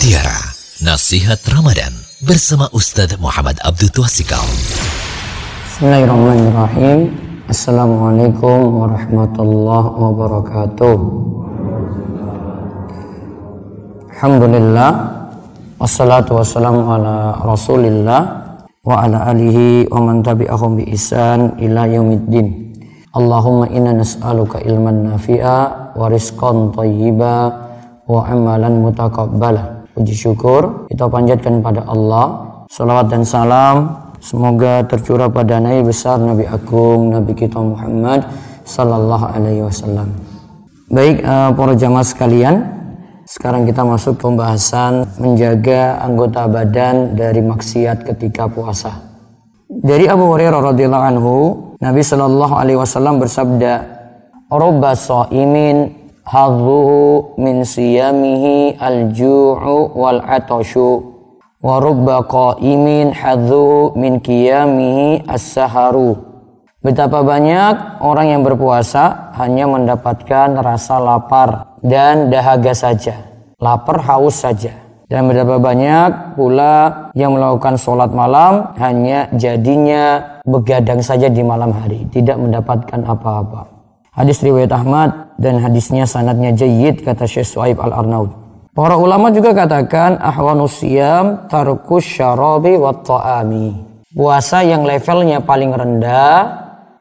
Mutiara Nasihat Ramadan bersama Ustadz Muhammad Abdul Twasikal. Bismillahirrahmanirrahim. Assalamualaikum warahmatullahi wabarakatuh. Alhamdulillah wassalatu wassalamu ala Rasulillah wa ala alihi wa man tabi'ahum bi ihsan ila yaumiddin. Allahumma inna nas'aluka ilman nafi'a wa rizqan thayyiba wa amalan mutakabbala. Puji syukur kita panjatkan pada Allah. Salawat dan salam semoga tercurah pada Nabi besar Nabi Agung Nabi kita Muhammad sallallahu alaihi wasallam. Baik uh, para jamaah sekalian, sekarang kita masuk pembahasan menjaga anggota badan dari maksiat ketika puasa. Dari Abu Hurairah radhiyallahu anhu, Nabi Shallallahu alaihi wasallam bersabda, "Rubba sha'imin hadhuhu min siyamihi al-ju'u wal atashu wa rubba qa'imin hadhuhu min qiyamihi as-saharu." Betapa banyak orang yang berpuasa hanya mendapatkan rasa lapar dan dahaga saja. Lapar haus saja. Dan betapa banyak pula yang melakukan sholat malam hanya jadinya begadang saja di malam hari. Tidak mendapatkan apa-apa. Hadis riwayat Ahmad dan hadisnya sanadnya jayid kata Syekh Suaib al-Arnaud. Para ulama juga katakan ahwanus siyam tarkus syarabi wa ta'ami. Puasa yang levelnya paling rendah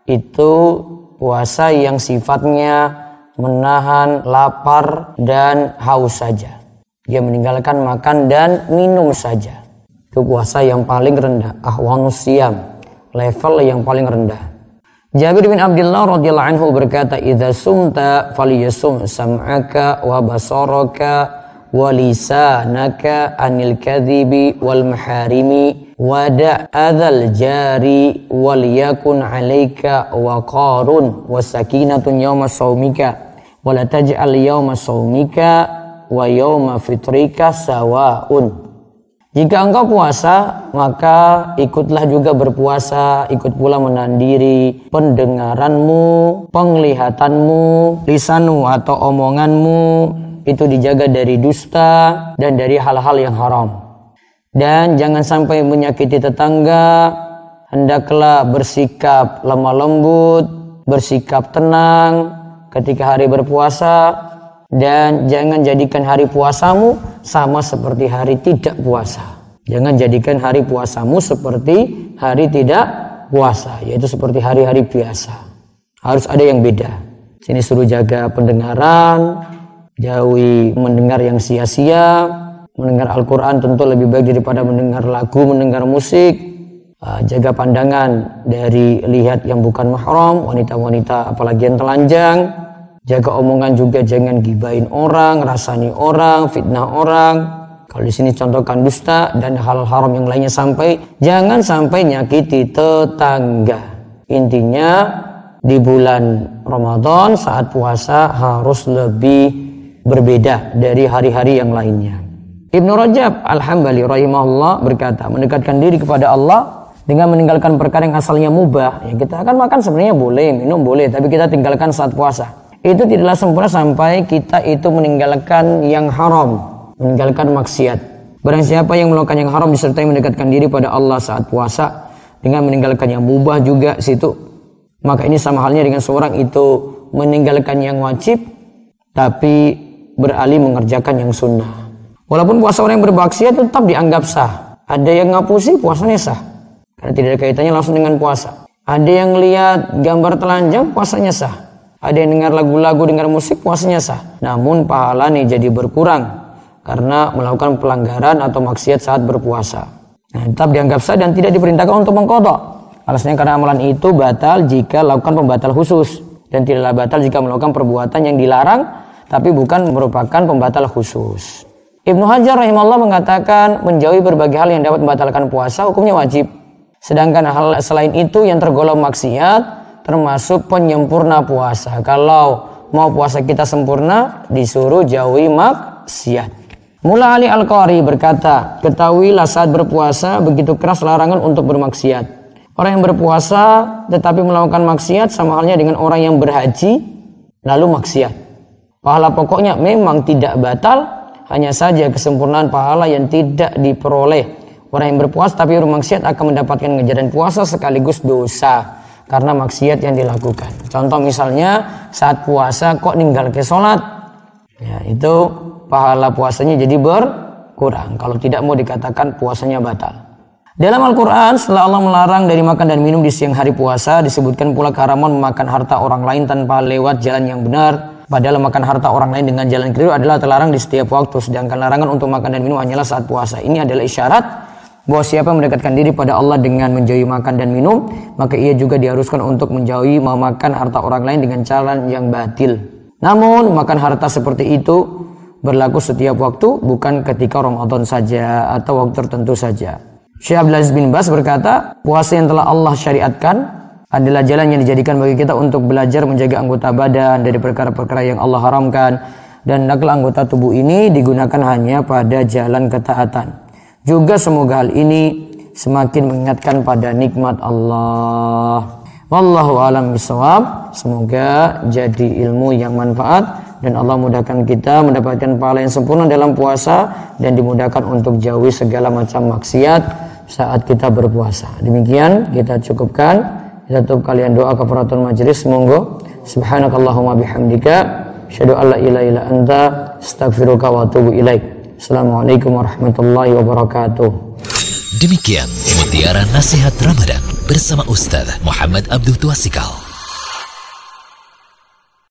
itu puasa yang sifatnya menahan lapar dan haus saja. Dia meninggalkan makan dan minum saja. Itu puasa yang paling rendah. Ahwanus siyam. Level yang paling rendah. Jabir bin Abdullah radhiyallahu anhu berkata, "Idza sumta falyasum sam'aka wa basaraka wa lisanaka anil kadhibi wal maharimi wa da'adzal jari wal yakun 'alaika waqarun wa sakinatun yawma saumika wa la taj'al yawma saumika wa yawma fitrika sawaun. Jika engkau puasa, maka ikutlah juga berpuasa, ikut pula menahan diri, pendengaranmu, penglihatanmu, lisanmu atau omonganmu, itu dijaga dari dusta dan dari hal-hal yang haram. Dan jangan sampai menyakiti tetangga, hendaklah bersikap lemah lembut, bersikap tenang ketika hari berpuasa, dan jangan jadikan hari puasamu sama seperti hari tidak puasa. Jangan jadikan hari puasamu seperti hari tidak puasa, yaitu seperti hari-hari biasa. Harus ada yang beda. Sini suruh jaga pendengaran, jauhi mendengar yang sia-sia, mendengar Al-Quran tentu lebih baik daripada mendengar lagu, mendengar musik. Ah, jaga pandangan dari lihat yang bukan mahram, wanita-wanita apalagi yang telanjang, Jaga omongan juga jangan gibain orang, rasani orang, fitnah orang. Kalau di sini contohkan dusta dan hal haram yang lainnya sampai jangan sampai nyakiti tetangga. Intinya di bulan Ramadan saat puasa harus lebih berbeda dari hari-hari yang lainnya. Ibnu Rajab Al-Hambali rahimahullah berkata, mendekatkan diri kepada Allah dengan meninggalkan perkara yang asalnya mubah. Ya, kita akan makan sebenarnya boleh, minum boleh, tapi kita tinggalkan saat puasa itu tidaklah sempurna sampai kita itu meninggalkan yang haram, meninggalkan maksiat. Barang siapa yang melakukan yang haram disertai mendekatkan diri pada Allah saat puasa dengan meninggalkan yang mubah juga situ. Maka ini sama halnya dengan seorang itu meninggalkan yang wajib tapi beralih mengerjakan yang sunnah. Walaupun puasa orang yang bermaksiat tetap dianggap sah. Ada yang ngapusi puasanya sah. Karena tidak ada kaitannya langsung dengan puasa. Ada yang lihat gambar telanjang puasanya sah ada yang dengar lagu-lagu, dengar musik, puasanya sah. Namun pahala nih jadi berkurang karena melakukan pelanggaran atau maksiat saat berpuasa. Nah, tetap dianggap sah dan tidak diperintahkan untuk mengkodok. Alasannya karena amalan itu batal jika lakukan pembatal khusus dan tidaklah batal jika melakukan perbuatan yang dilarang tapi bukan merupakan pembatal khusus. Ibnu Hajar rahimahullah mengatakan menjauhi berbagai hal yang dapat membatalkan puasa hukumnya wajib. Sedangkan hal selain itu yang tergolong maksiat termasuk penyempurna puasa. Kalau mau puasa kita sempurna, disuruh jauhi maksiat. Mula Ali Al-Qari berkata, ketahuilah saat berpuasa begitu keras larangan untuk bermaksiat. Orang yang berpuasa tetapi melakukan maksiat sama halnya dengan orang yang berhaji lalu maksiat. Pahala pokoknya memang tidak batal, hanya saja kesempurnaan pahala yang tidak diperoleh orang yang berpuasa tapi bermaksiat akan mendapatkan ganjaran puasa sekaligus dosa karena maksiat yang dilakukan. Contoh misalnya saat puasa kok ninggal ke sholat, ya itu pahala puasanya jadi berkurang. Kalau tidak mau dikatakan puasanya batal. Dalam Al-Quran, setelah Allah melarang dari makan dan minum di siang hari puasa, disebutkan pula keharaman memakan harta orang lain tanpa lewat jalan yang benar. Padahal makan harta orang lain dengan jalan keliru adalah terlarang di setiap waktu. Sedangkan larangan untuk makan dan minum hanyalah saat puasa. Ini adalah isyarat bahwa siapa mendekatkan diri pada Allah dengan menjauhi makan dan minum, maka ia juga diharuskan untuk menjauhi memakan harta orang lain dengan cara yang batil. Namun, makan harta seperti itu berlaku setiap waktu, bukan ketika Ramadan saja atau waktu tertentu saja. Syekh Abdul bin Bas berkata, puasa yang telah Allah syariatkan adalah jalan yang dijadikan bagi kita untuk belajar menjaga anggota badan dari perkara-perkara yang Allah haramkan dan nakal anggota tubuh ini digunakan hanya pada jalan ketaatan. Juga semoga hal ini semakin mengingatkan pada nikmat Allah. Wallahu alam bisawab. Semoga jadi ilmu yang manfaat dan Allah mudahkan kita mendapatkan pahala yang sempurna dalam puasa dan dimudahkan untuk jauhi segala macam maksiat saat kita berpuasa. Demikian kita cukupkan. Kita tutup kalian doa kafaratul majelis. Monggo. Subhanakallahumma bihamdika. Asyhadu an la ilaha illa anta astaghfiruka wa atubu ilaik. Assalamualaikum warahmatullahi wabarakatuh. Demikian mutiara nasihat Ramadan bersama Ustaz Muhammad Abdul Tuasikal.